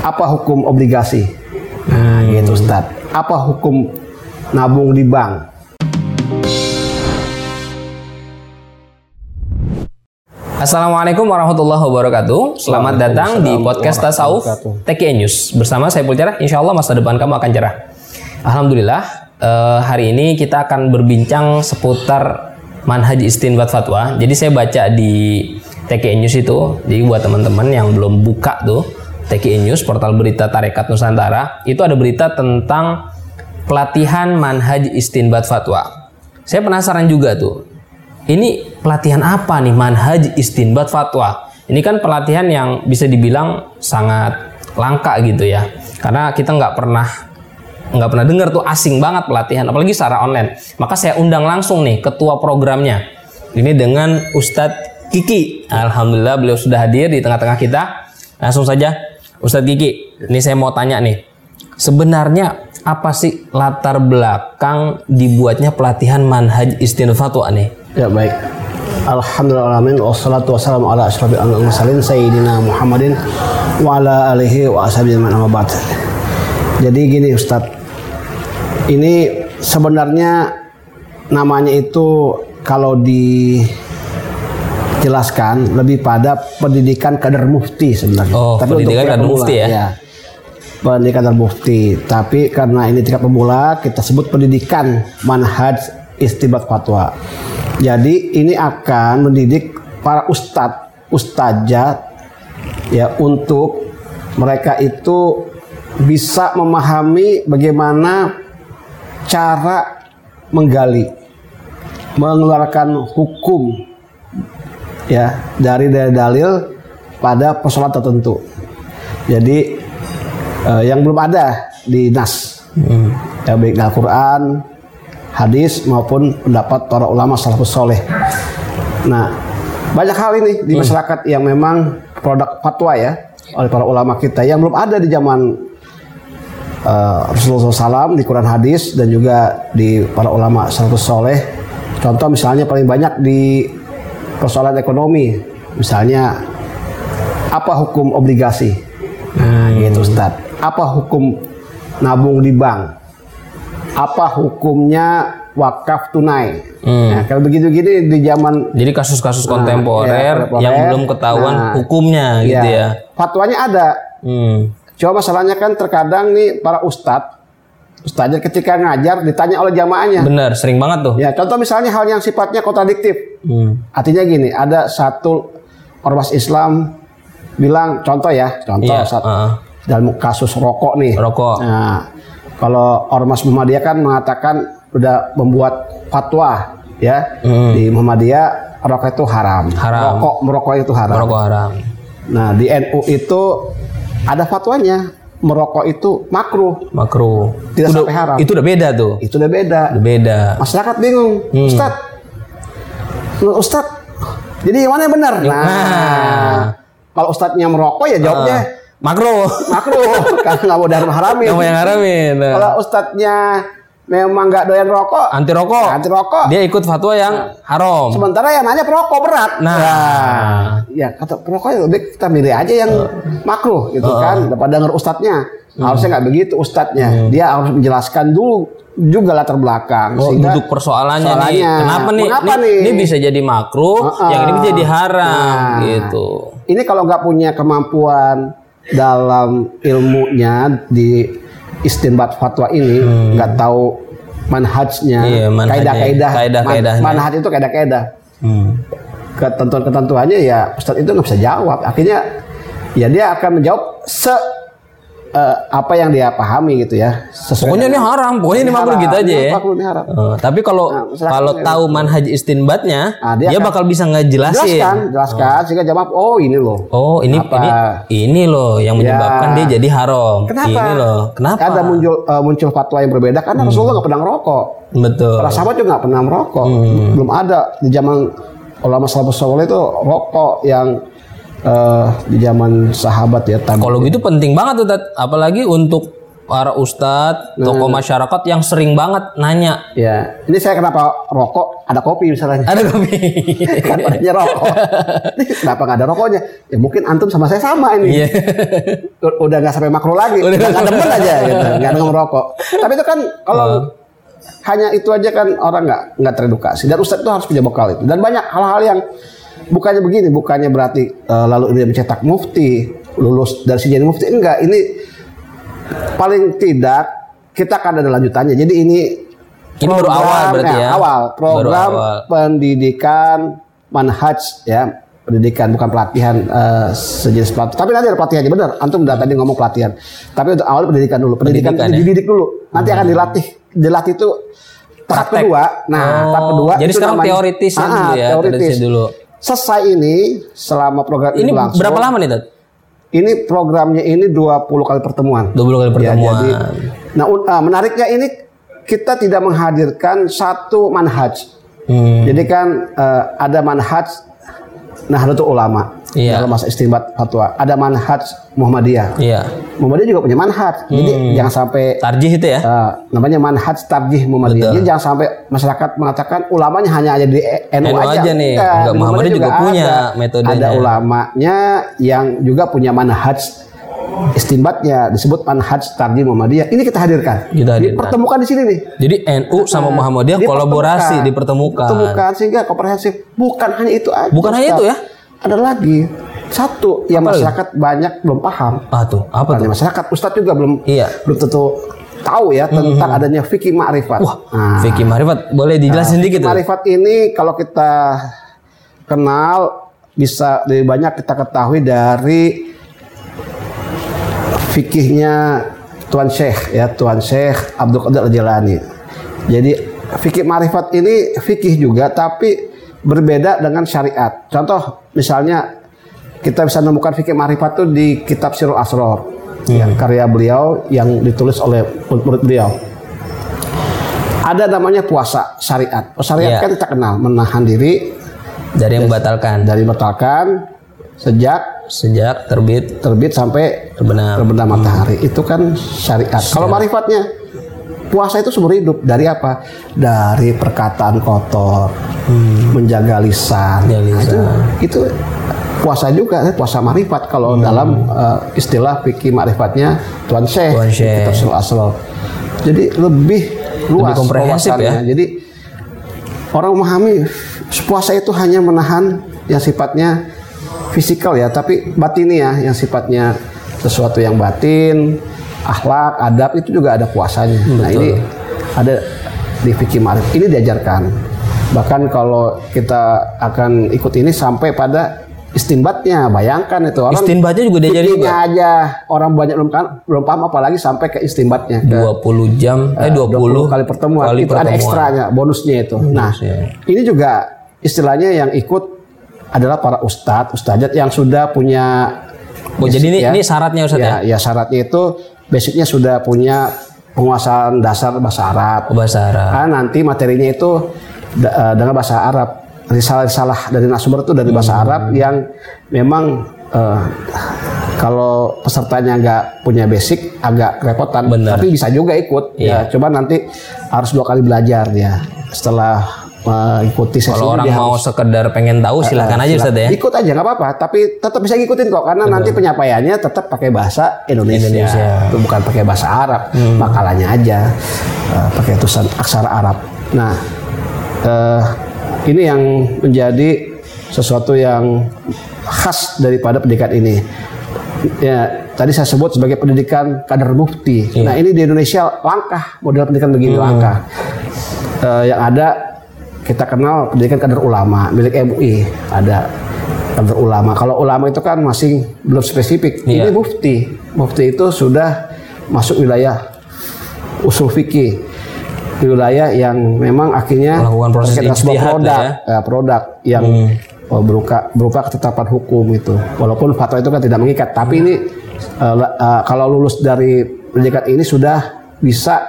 Apa hukum obligasi? Nah, gitu Ustaz. Apa hukum nabung di bank? Assalamualaikum warahmatullahi wabarakatuh. Selamat datang di podcast Tasawuf TKI News bersama saya Pulcerah. Insya Allah masa depan kamu akan cerah. Alhamdulillah eh, hari ini kita akan berbincang seputar manhaj istinbat fatwa. Jadi saya baca di TKI News itu, jadi buat teman-teman yang belum buka tuh TKI News portal berita Tarekat Nusantara itu ada berita tentang pelatihan manhaj istinbat fatwa. Saya penasaran juga tuh ini pelatihan apa nih manhaj istinbat fatwa? Ini kan pelatihan yang bisa dibilang sangat langka gitu ya karena kita nggak pernah nggak pernah dengar tuh asing banget pelatihan apalagi secara online. Maka saya undang langsung nih ketua programnya ini dengan Ustadz Kiki. Alhamdulillah beliau sudah hadir di tengah-tengah kita. Langsung saja Ustadz Kiki ini saya mau tanya nih sebenarnya apa sih latar belakang dibuatnya pelatihan manhaj istinbat fatwa nih Ya baik. Alhamdulillahirrahmanirrahim Wassalatu wassalamu ala ashrafil mursalin Sayyidina Muhammadin Wa ala alihi wa ashabihi ba'd. Jadi gini Ustadz Ini sebenarnya Namanya itu Kalau dijelaskan Lebih pada pendidikan kader mufti sebenarnya. Oh, pendidikan tingkat kader pemula, mufti ya? Pendidikan kader mufti. Tapi karena ini tingkat pemula Kita sebut pendidikan manhaj istibat fatwa. Jadi ini akan mendidik para ustadz, ustazah ya untuk mereka itu bisa memahami bagaimana cara menggali, mengeluarkan hukum ya dari dalil pada persoalan tertentu. Jadi eh, yang belum ada di nas, hmm. ya baik Al-Quran, hadis maupun pendapat para ulama salafus soleh. Nah, banyak hal ini di hmm. masyarakat yang memang produk fatwa ya oleh para ulama kita yang belum ada di zaman uh, Rasulullah SAW di Quran hadis dan juga di para ulama salafus soleh. Contoh misalnya paling banyak di persoalan ekonomi, misalnya apa hukum obligasi? Nah, gitu Ustaz. Apa hukum nabung di bank? apa hukumnya wakaf tunai. Hmm. Nah, kalau begitu gini di zaman jadi kasus-kasus nah, kontemporer ya, yang belum ketahuan nah, hukumnya gitu ya. Fatwanya ada. Hmm. Coba masalahnya kan terkadang nih para ustadz Ustaznya ketika ngajar ditanya oleh jamaahnya. Benar, sering banget tuh. Ya, contoh misalnya hal yang sifatnya kontradiktif. Hmm. Artinya gini, ada satu ormas Islam bilang contoh ya, contoh yeah, saat, uh -uh. dalam kasus rokok nih. Rokok. Nah, kalau Ormas Muhammadiyah kan mengatakan udah membuat fatwa ya hmm. di Muhammadiyah rokok itu haram. Haram. Rokok merokok itu haram. Merokok haram. Nah di NU itu ada fatwanya merokok itu makruh. Makruh. Tidak itu sampai haram. Itu udah beda tuh. Itu udah beda. Udah beda. Masyarakat bingung. Hmm. Ustad, Ustad, jadi yang mana yang benar? Nah, nah. kalau Ustadnya merokok ya jawabnya uh makro makro karena nggak mau darah haramin nggak mau yang haramin nah. kalau ustadznya memang nggak doyan rokok. Anti rokok. Anti rokok. Dia ikut fatwa yang nah. haram. Sementara yang nanya perokok berat. Nah, nah ya kata perokok ya lebih kita milih aja yang uh. makro gitu uh. kan. Daripada denger ustadznya. Hmm. harusnya nggak begitu ustadznya. Hmm. dia harus menjelaskan dulu juga latar belakang oh, duduk persoalannya, persoalannya nih kenapa nih? Kenapa nih, ini bisa jadi makro uh -uh. yang ini bisa jadi haram nah, gitu. Ini kalau nggak punya kemampuan dalam ilmunya di istinbat fatwa ini hmm. nggak hmm. tahu manhajnya, iya, kaidah-kaidah, man, manhaj itu kaidah-kaidah. Hmm. Ketentuan-ketentuannya ya Ustadz itu nggak bisa jawab. Akhirnya ya dia akan menjawab se uh, apa yang dia pahami gitu ya. Sesuai pokoknya ini haram, pokoknya ini makruh gitu aja ya. Makruh, ini haram. Uh, tapi kalau nah, kalau tahu manhaj istinbatnya, nah, dia, dia bakal bisa ngejelasin. Jelaskan, jelaskan uh. sehingga jawab oh ini loh. Oh, ini apa? ini ini loh yang ya. menyebabkan ya. dia jadi haram. Kenapa? Ini loh. Kenapa? Ada muncul uh, muncul fatwa yang berbeda karena hmm. Rasulullah nggak pernah merokok. Betul. Para sahabat juga nggak pernah merokok. Hmm. Belum ada di zaman ulama salafus itu rokok yang uh, di zaman sahabat ya. Kalau gitu penting banget tuh, Tat. apalagi untuk para ustadz, tokoh Hmm. masyarakat yang sering banget nanya. Ya, ini saya kenapa rokok ada kopi misalnya. Ada kopi. kan rokok. Ini kenapa nggak ada rokoknya? Ya mungkin antum sama saya sama ini. Iya. Udah nggak sampai makro lagi. Udah nggak demen aja gitu. Nggak demen merokok. Tapi itu kan kalau hanya itu aja kan orang nggak nggak teredukasi. Dan ustadz itu harus punya bekal itu. Dan banyak hal-hal yang bukannya begini, bukannya berarti eh, lalu dia mencetak mufti, lulus dari sini jadi mufti. Enggak, ini paling tidak kita akan ada lanjutannya. Jadi ini Ini baru awal berarti ya? Awal program Baru awal. pendidikan manhaj ya pendidikan bukan pelatihan eh, sejenis pelatihan tapi nanti ada pelatihannya benar antum udah tadi ngomong pelatihan tapi untuk awal pendidikan dulu pendidikan, Pendidikan, itu ya? dididik dulu nanti akan dilatih dilatih itu tahap kedua nah Oh, tahap kedua jadi itu sekarang teoritis ya dulu ya, teoritis dulu. Selesai ini selama program ini, Ini berlangsung berapa lama nih, Dad? ini programnya ini 20 kali pertemuan 20 kali Ya, pertemuan. jadi, nah ah, menariknya ini kita tidak menghadirkan satu manhaj. Hmm. Jadi kan eh, ada manhaj Nahdlatul Ulama Iya. dalam masa istimbat fatwa. Ada manhaj Muhammadiyah. Iya. Muhammadiyah juga punya manhaj. Jadi Hmm. jangan sampai Tarjih itu ya? eh, namanya manhaj tarjih Muhammadiyah. Betul. Jadi jangan sampai masyarakat mengatakan ulamanya hanya ada di NU, NU aja. aja nih. Enggak, Enggak, di Muhammadiyah juga punya ada. metodenya. Ada ulamanya yang juga punya manhaj istimbatnya disebut manhaj tarjih Muhammadiyah. Ini kita hadirkan. Kita hadirkan. Dipertemukan di sini nih. Jadi NU sama Muhammadiyah kolaborasi dipertemukan. Dipertemukan sehingga komprehensif. Bukan hanya itu aja. Bukan hanya itu ya? Ada lagi satu yang Apa lagi? masyarakat banyak belum paham. Ah tuh, apa tuh? masyarakat, Ustadz juga belum Iya. belum tentu tahu ya tentang adanya fikih ma'rifat. Wah, Nah, Fikih Marifat boleh dijelasin dikit tuh. ma'rifat ini kalau kita kenal bisa lebih banyak kita ketahui dari fikihnya Tuan Syekh ya Tuan Syekh Abdul Qadir Al-Jilani. Jadi fikih marifat ini fikih juga tapi berbeda dengan syariat. Contoh misalnya kita bisa menemukan fikih marifat itu di kitab Sirul Asror yang karya beliau yang ditulis oleh murid beliau. Ada namanya puasa syariat. Oh, syariat Iya. kan kita kenal menahan diri Dari yang membatalkan dari batalkan sejak sejak terbit terbit sampai terbenam. terbenam matahari itu kan syariat. Kalau marifatnya puasa itu seumur hidup dari apa? Dari perkataan kotor, menjaga lisan. Menjaga Nah, itu, lisan. itu puasa juga, eh, puasa marifat kalau dalam eh, istilah fikih marifatnya Tuan Syekh, Tuan Syekh. Asror. Jadi lebih luas komprehensif ya. Jadi orang memahami puasa itu hanya menahan yang sifatnya fisikal ya, tapi batini ya, yang sifatnya sesuatu yang batin, akhlak, adab itu juga ada puasanya. Nah ini ada di fikih ma'rif. Ini diajarkan. Bahkan kalau kita akan ikut ini sampai pada istimbatnya, bayangkan itu orang Istinbatnya juga diajarin fikihnya aja orang banyak belum kan belum paham apalagi sampai ke istimbatnya. Ke 20 jam eh 20, kali pertemuan kali itu ada pertemuan. ekstranya bonusnya itu nah ini juga istilahnya yang ikut adalah para ustadz ustadzat yang sudah punya Oh, jadi ini ya. ini syaratnya Ustaz ya? ya, ya syaratnya itu basicnya sudah punya penguasaan dasar bahasa Arab Oh, bahasa Arab. Ah, nanti materinya itu da- eh, dengan bahasa Arab risalah-risalah dari nasumber itu dari bahasa Arab yang memang eh, kalau pesertanya nggak punya basic agak repotan Benar. tapi bisa juga ikut Iya. ya coba nanti harus dua kali belajar dia setelah mengikuti sesi Kalau orang mau harus- sekedar pengen tahu silahkan aja Ustaz ya. ikut aja nggak apa-apa tapi tetap bisa ngikutin kok karena nanti penyampaiannya tetap pakai bahasa Indonesia, Indonesia. Hmm. Itu bukan pakai bahasa Arab makalahnya aja eh, pakai tulisan aksara Arab nah eh, ini yang menjadi sesuatu yang khas daripada pendidikan ini ya tadi saya sebut sebagai pendidikan kader mufti Iya. nah ini di Indonesia langkah model pendidikan begini Hmm. langkah Eh, yang ada kita kenal pendidikan kader ulama milik MUI ada kader ulama. Kalau ulama itu kan masih belum spesifik. Iya. Ini mufti. Mufti itu sudah masuk wilayah usul fikih. Wilayah yang memang akhirnya Melakukan proses sebuah produk, ya. ya, produk yang oh, berupa berupa ketetapan hukum itu. Walaupun fatwa itu kan tidak mengikat, tapi ini eh, la- eh, kalau lulus dari pendidikan ini sudah bisa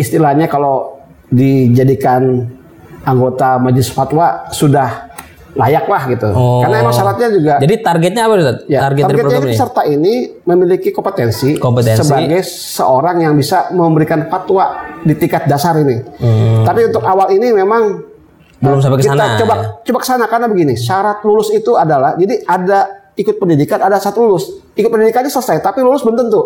istilahnya kalau dijadikan anggota majelis fatwa sudah layak lah gitu. Oh. Karena emang syaratnya juga Jadi targetnya apa Ustaz? Ya, Target dari targetnya program ini ini? peserta ini memiliki kompetensi, Kompetensi. sebagai seorang yang bisa memberikan fatwa di tingkat dasar ini. Tapi untuk awal ini memang Hmm. Belum sampai ke kita sana, coba ya? coba ke sana karena begini, syarat lulus itu adalah jadi ada ikut pendidikan, ada satu lulus. Ikut pendidikannya selesai, tapi lulus belum tentu.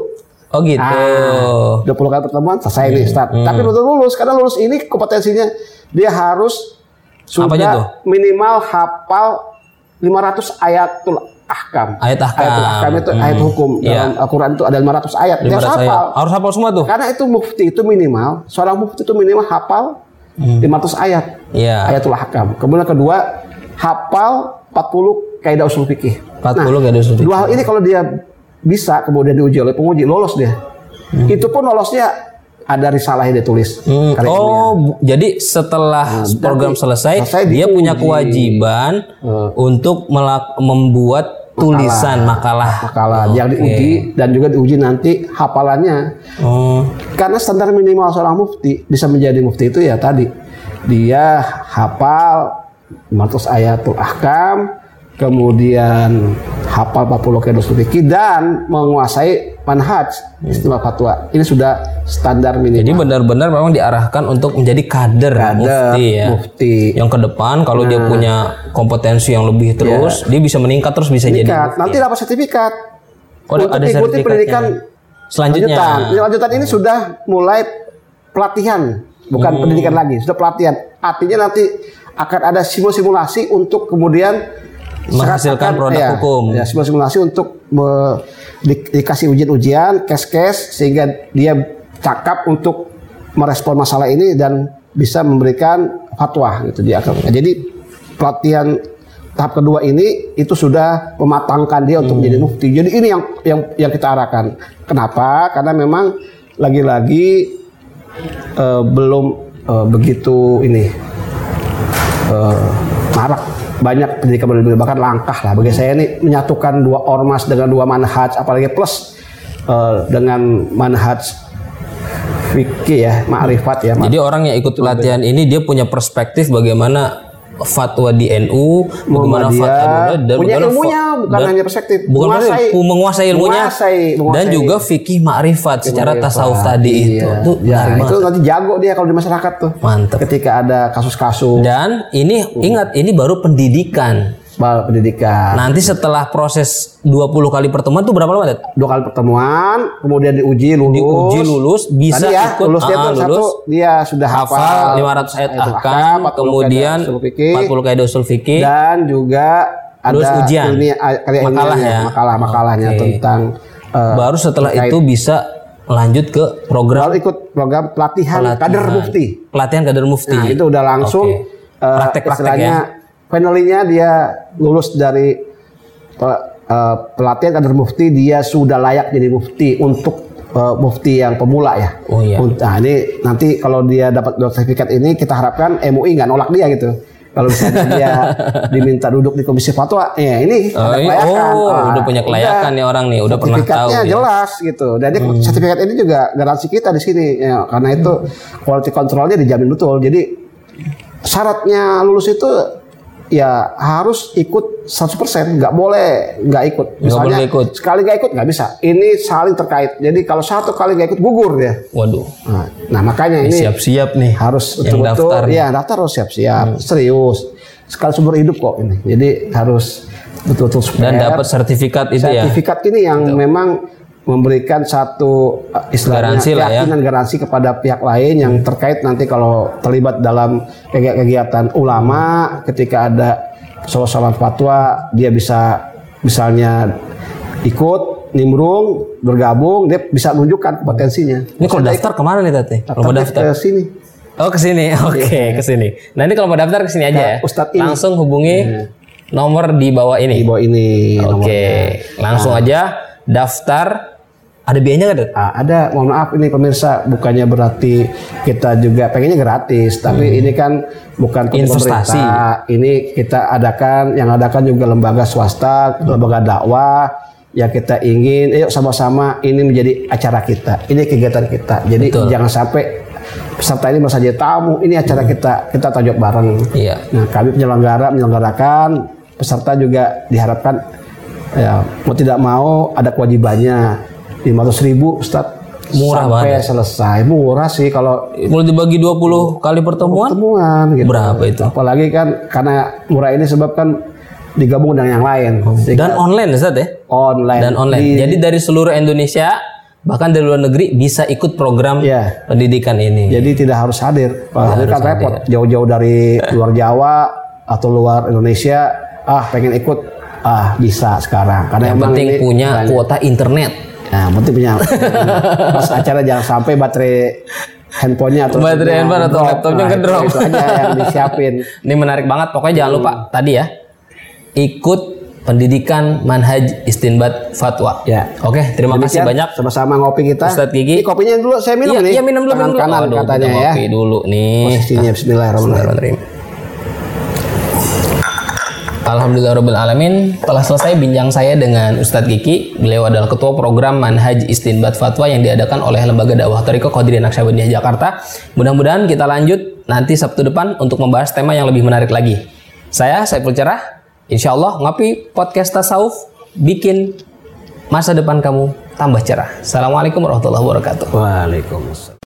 Oh gitu. Ah, 20 kali pertemuan selesai nih start. Hmm. Tapi tentu lulus karena lulus ini kompetensinya dia harus sudah minimal hafal 500 ayatul ahkam. Ayat ahkam. Ayatul ahkam itu ayat hukum. Iya. Dalam Al-Qur'an itu ada 500 ayat. Dia 500 harus saya. hafal. Harus hafal semua tuh. Karena itu mufti itu minimal, seorang mufti itu minimal hafal 500 ayat. Hmm. Iya. Ayatul ahkam. Kemudian kedua, hafal 40 kaidah usul fikih. 40 gak ada usul fikih. Dua hal ini kalau dia bisa kemudian diuji oleh penguji lolos dia. Itu pun lolosnya ada risalah yang dia tulis. Hmm. Oh, jadi setelah program selesai, Nah, selesai dia diuji. punya kewajiban untuk melak- membuat tulisan makalah. makalah yang diuji dan juga diuji nanti hafalannya. Oh, Karena standar minimal seorang mufti bisa menjadi mufti itu ya tadi dia hafal 500 ayatul ahkam, kemudian hafal 40 kaidah usul fikih dan menguasai manhaj istilah fatwa. Ini sudah standar minimal. jadi benar-benar memang diarahkan untuk menjadi kader, Ada mufti ya. mufti. Yang ke depan kalau Nah. dia punya kompetensi yang lebih terus, dia bisa meningkat terus bisa jadi Sertifikat. mufti. Nanti dapat sertifikat. Oh, Untuk ada ikuti pendidikan Selanjutnya. lanjutan. Lanjutan ini sudah mulai pelatihan, bukan Hmm. pendidikan lagi, sudah pelatihan. Artinya nanti akan ada simulasi untuk kemudian Menghasilkan produk ya, hukum. Ya, simulasi untuk me- di- dikasih ujian-ujian, kes-kes sehingga dia cakap untuk merespon masalah ini dan bisa memberikan fatwa gitu dia. Jadi pelatihan tahap kedua ini itu sudah mematangkan dia untuk menjadi mufti. Jadi ini yang yang yang kita arahkan. Kenapa? Karena memang lagi-lagi eh, belum eh, begitu ini eh, marak banyak pendidikan pendidikan bahkan langkah lah. Bagi saya ini menyatukan dua ormas dengan dua manhaj apalagi plus eh, dengan manhaj fikih ya ma'rifat ya Jadi orang yang ikut pelatihan ini dia punya perspektif bagaimana fatwa di NU, bagaimana fatwa dan punya ilmunya, bukan dan- hanya perspektif. bukan Menguasai- menguasai, menguasai ilmunya menguasai- menguasai. dan juga fikih ma'rifat secara tasawuf tadi itu. Iya. Itu ya, itu nanti jago dia kalau di masyarakat tuh Mantap. ketika ada kasus-kasus Dan ini ingat ini baru pendidikan. Bal pendidikan Nanti setelah proses 20 kali pertemuan tuh berapa lama? Ted? dua kali pertemuan kemudian diuji lulus Diuji lulus bisa Tadi ya, ikut lulusnya ah, tuh lulus satu dia sudah hafal, hafal 500 ayat ahkam, 40 kemudian kaidah usul fikih, 40 kaidah usul fikih. dan juga ada Lulus ujian. ilmiah- karya Makalah ya. makalahnya Oke. tentang eh, Baru setelah terkait- itu bisa lanjut ke program lalu ikut program pelatihan, pelatihan. kader mufti Pelatihan kader mufti. nah itu udah langsung Oke. eh, Praktek-praktek istilahnya finalnya dia lulus dari eh, pelatihan kader mufti dia sudah layak jadi mufti untuk eh, mufti yang pemula ya Oh iya. Nah ini nanti kalau dia dapat sertifikat ini kita harapkan MUI nggak nolak dia gitu. Kalau misalnya dia diminta duduk di komisi fatwa, ya ini Oh, ada ini- kelayakan. oh, Ah, udah punya kelayakan nih orang nih, udah pernah tahu ya. Hmm. jelas gitu. Dan dia sertifikat ini juga garansi kita di sini, ya, karena itu quality controlnya dijamin betul. Jadi syaratnya lulus itu ya harus ikut 100% nggak boleh nggak ikut misalnya boleh ikut. sekali nggak ikut nggak bisa ini saling terkait jadi kalau satu kali nggak ikut gugur dia Waduh. Nah, nah makanya ini Siap-siap nih. harus yang betul-betul daftar. Hmm. ya daftar harus siap-siap serius sekali sumber hidup kok ini jadi harus betul-betul Dan dapat sertifikat itu ya. sertifikat ini yang memang memberikan satu uh, istilahnya Garansi lah ya. keyakinan garansi kepada pihak lain yang terkait nanti kalau terlibat dalam kegi- kegiatan ulama ketika ada soal fatwa dia bisa misalnya ikut nimbrung bergabung dia bisa menunjukkan potensinya Ini kalau daftar ke mana nih Tete? Kalau mau daftar. ke sini Oh ke sini. Oke, ke sini. Nah, ini kalau mau daftar ke sini aja ya. Ustadz ini. Langsung hubungi nomor di bawah di ini. bawah ini Oke, nomornya. langsung aja daftar. Ada biayanya nggak, Tet? Ah, ada, mohon maaf ini pemirsa, bukannya berarti kita juga pengennya gratis, tapi ini kan bukan Hmm. Investasi. pemerintah. Ini kita adakan, yang adakan juga lembaga swasta, lembaga dakwah, ya kita ingin, yuk sama-sama ini menjadi acara kita, ini kegiatan kita. Jadi Betul. jangan sampai peserta ini merasa jadi tamu. Ini acara kita kita tajok bareng. Iya. Nah, kami penyelenggara menyelenggarakan, peserta juga diharapkan ya mau tidak mau ada kewajibannya 500 ribu Ustaz Murah sampai banget ya? selesai murah sih kalau Kalau dibagi 20 kali pertemuan pertemuan gitu. berapa itu? apalagi kan karena murah ini sebab kan digabung dengan yang lain Dan online Ustaz ya? online Dan online. Di- Jadi dari seluruh Indonesia bahkan dari luar negeri bisa ikut program Iya. pendidikan ini. jadi tidak harus hadir kalau hadir kan repot jauh-jauh dari luar Jawa atau luar Indonesia ah pengen ikut ah bisa sekarang karena yang penting ini punya banyak. kuota internet. Nah, penting punya pas acara jangan sampai baterai handphonenya atau Baterai handphone atau laptopnya Nah, ngedrop. Itu, itu aja yang disiapin. Ini menarik banget. Pokoknya jangan lupa Hmm. tadi ya. Ikut pendidikan manhaj istinbat fatwa. Ya. Oke, terima kasih Demikian, banyak Sama-sama ngopi kita. Ustadz Gigi. Ini kopinya dulu saya minum Iya, nih. iya minum dulu Tangan minum dulu. kanan Aduh, katanya kita ya. ngopi dulu nih. Posisinya Bismillahirrahmanirrahim. Alhamdulillah alamin telah selesai bincang saya dengan Ustadz Kiki. Beliau adalah ketua program Manhaj Istinbat Fatwa yang diadakan oleh Lembaga Dakwah Tariqah Qadiriyah Naqsyabandiyah Jakarta. Mudah-mudahan kita lanjut nanti Sabtu depan untuk membahas tema yang lebih menarik lagi. Saya Saiful Cerah. Insya Allah ngopi podcast tasawuf bikin masa depan kamu tambah cerah. Assalamualaikum warahmatullahi wabarakatuh. Waalaikumsalam.